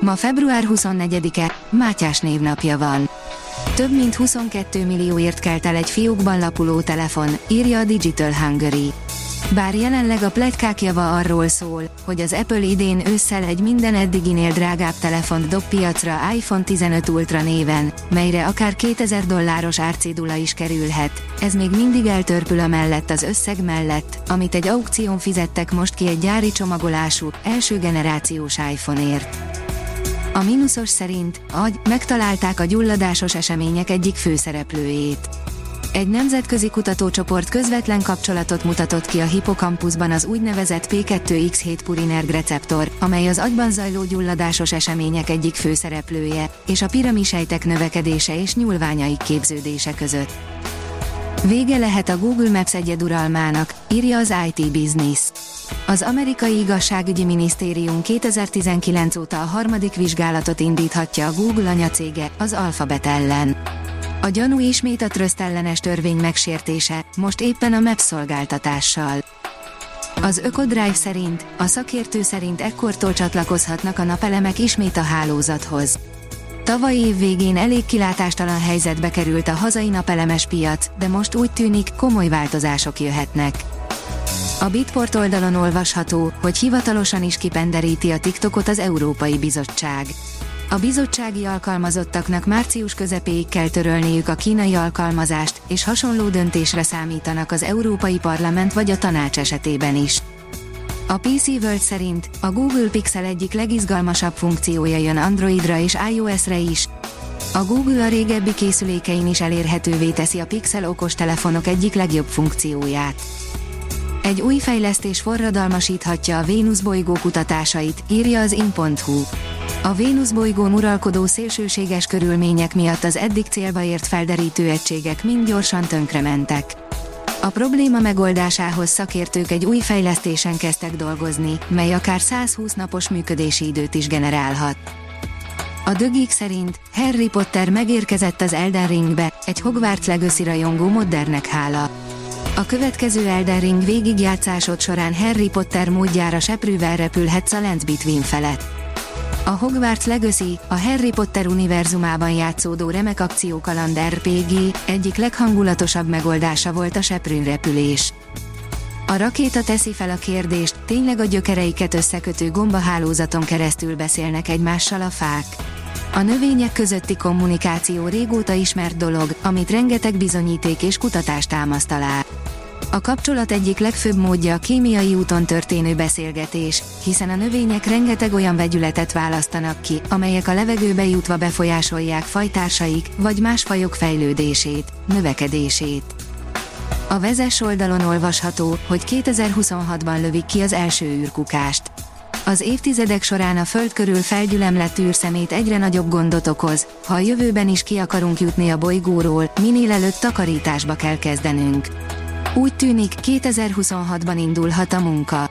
Ma február 24-e, Mátyás névnapja van. Több mint 22 millióért kelt el egy fiókban lapuló telefon, írja a Digital Hungary. Bár jelenleg a pletykák java arról szól, hogy az Apple idén ősszel egy minden eddiginél drágább telefont dob piacra iPhone 15 Ultra néven, melyre akár 2000 dolláros árcédula is kerülhet, ez még mindig eltörpül a mellett az összeg mellett, amit egy aukción fizettek most ki egy gyári csomagolású, első generációs iPhone-ért. A mínuszos szerint, agy, megtalálták a gyulladásos események egyik főszereplőjét. Egy nemzetközi kutatócsoport közvetlen kapcsolatot mutatott ki a hipokampuszban az úgynevezett P2X7 purinerg receptor, amely az agyban zajló gyulladásos események egyik főszereplője, és a piramisejtek növekedése és nyúlványaik képződése között. Vége lehet a Google Maps egyeduralmának, írja az IT Business. Az amerikai igazságügyi minisztérium 2019 óta a harmadik vizsgálatot indíthatja a Google anyacége, az Alphabet ellen. A gyanú ismét a tröszt ellenes törvény megsértése, most éppen a Maps szolgáltatással. Az Ökodrive szerint, a szakértő szerint ekkortól csatlakozhatnak a napelemek ismét a hálózathoz. Tavaly év végén elég kilátástalan helyzetbe került a hazai napelemes piac, de most úgy tűnik, komoly változások jöhetnek. A Bitport oldalon olvasható, hogy hivatalosan is kipenderíti a TikTokot az Európai Bizottság. A bizottsági alkalmazottaknak március közepéig kell törölniük a kínai alkalmazást, és hasonló döntésre számítanak az Európai Parlament vagy a tanács esetében is. A PC World szerint a Google Pixel egyik legizgalmasabb funkciója jön Androidra és iOS-re is. A Google a régebbi készülékein is elérhetővé teszi a Pixel okostelefonok egyik legjobb funkcióját. Egy új fejlesztés forradalmasíthatja a Vénusz bolygó kutatásait, írja az in.hu. A Vénusz bolygón uralkodó szélsőséges körülmények miatt az eddig célba ért felderítő egységek mind gyorsan tönkrementek. A probléma megoldásához szakértők egy új fejlesztésen kezdtek dolgozni, mely akár 120 napos működési időt is generálhat. A dögik szerint Harry Potter megérkezett az Elden Ringbe, egy Hogwarts Legacy rajongó moddernek hála. A következő Elden Ring végigjátszásod során Harry Potter módjára seprűvel repülhetsz a Lens Between felett. A Hogwarts Legacy, a Harry Potter univerzumában játszódó remek akciókaland RPG egyik leghangulatosabb megoldása volt a seprűn repülés. A rakéta teszi fel a kérdést, tényleg a gyökereiket összekötő gombahálózaton keresztül beszélnek egymással a fák. A növények közötti kommunikáció régóta ismert dolog, amit rengeteg bizonyíték és kutatás támaszt alá. A kapcsolat egyik legfőbb módja a kémiai úton történő beszélgetés, hiszen a növények rengeteg olyan vegyületet választanak ki, amelyek a levegőbe jutva befolyásolják fajtársaik vagy más fajok fejlődését, növekedését. A vezes oldalon olvasható, hogy 2026-ban lövik ki az első űrkukást. Az évtizedek során a Föld körül felgyülemlett űrszemét egyre nagyobb gondot okoz, ha a jövőben is ki akarunk jutni a bolygóról, minél előtt takarításba kell kezdenünk. Úgy tűnik, 2026-ban indulhat a munka.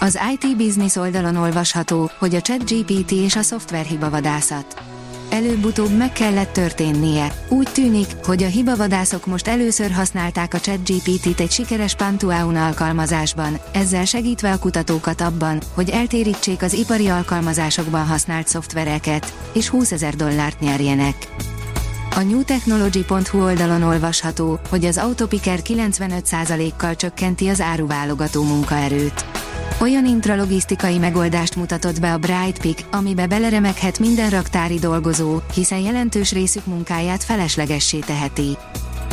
Az IT Business oldalon olvasható, hogy a ChatGPT és a szoftver hibavadászat. Előbb-utóbb meg kellett történnie. Úgy tűnik, hogy a hibavadászok most először használták a ChatGPT-t egy sikeres Pantuaun alkalmazásban, ezzel segítve a kutatókat abban, hogy eltérítsék az ipari alkalmazásokban használt szoftvereket, és 20 ezer dollárt nyerjenek. A newtechnology.hu oldalon olvasható, hogy az Autopiker 95%-kal csökkenti az áruválogató munkaerőt. Olyan intralogisztikai megoldást mutatott be a Brightpick, amibe beleremeghet minden raktári dolgozó, hiszen jelentős részük munkáját feleslegessé teheti.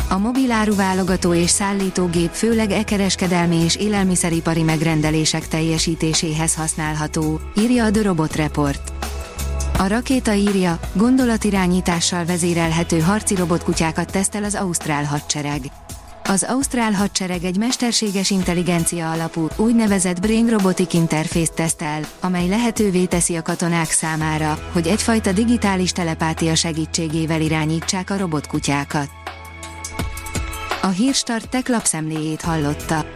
A mobil áruválogató és szállítógép főleg e-kereskedelmi és élelmiszeripari megrendelések teljesítéséhez használható, írja a The Robot Report. A rakéta írja, gondolatirányítással vezérelhető harci robotkutyákat tesztel az Ausztrál hadsereg. Az Ausztrál hadsereg egy mesterséges intelligencia alapú, úgynevezett Brain Robotic Interface tesztel, amely lehetővé teszi a katonák számára, hogy egyfajta digitális telepátia segítségével irányítsák a robotkutyákat. A Hírstart tech lapszemléjét hallotta.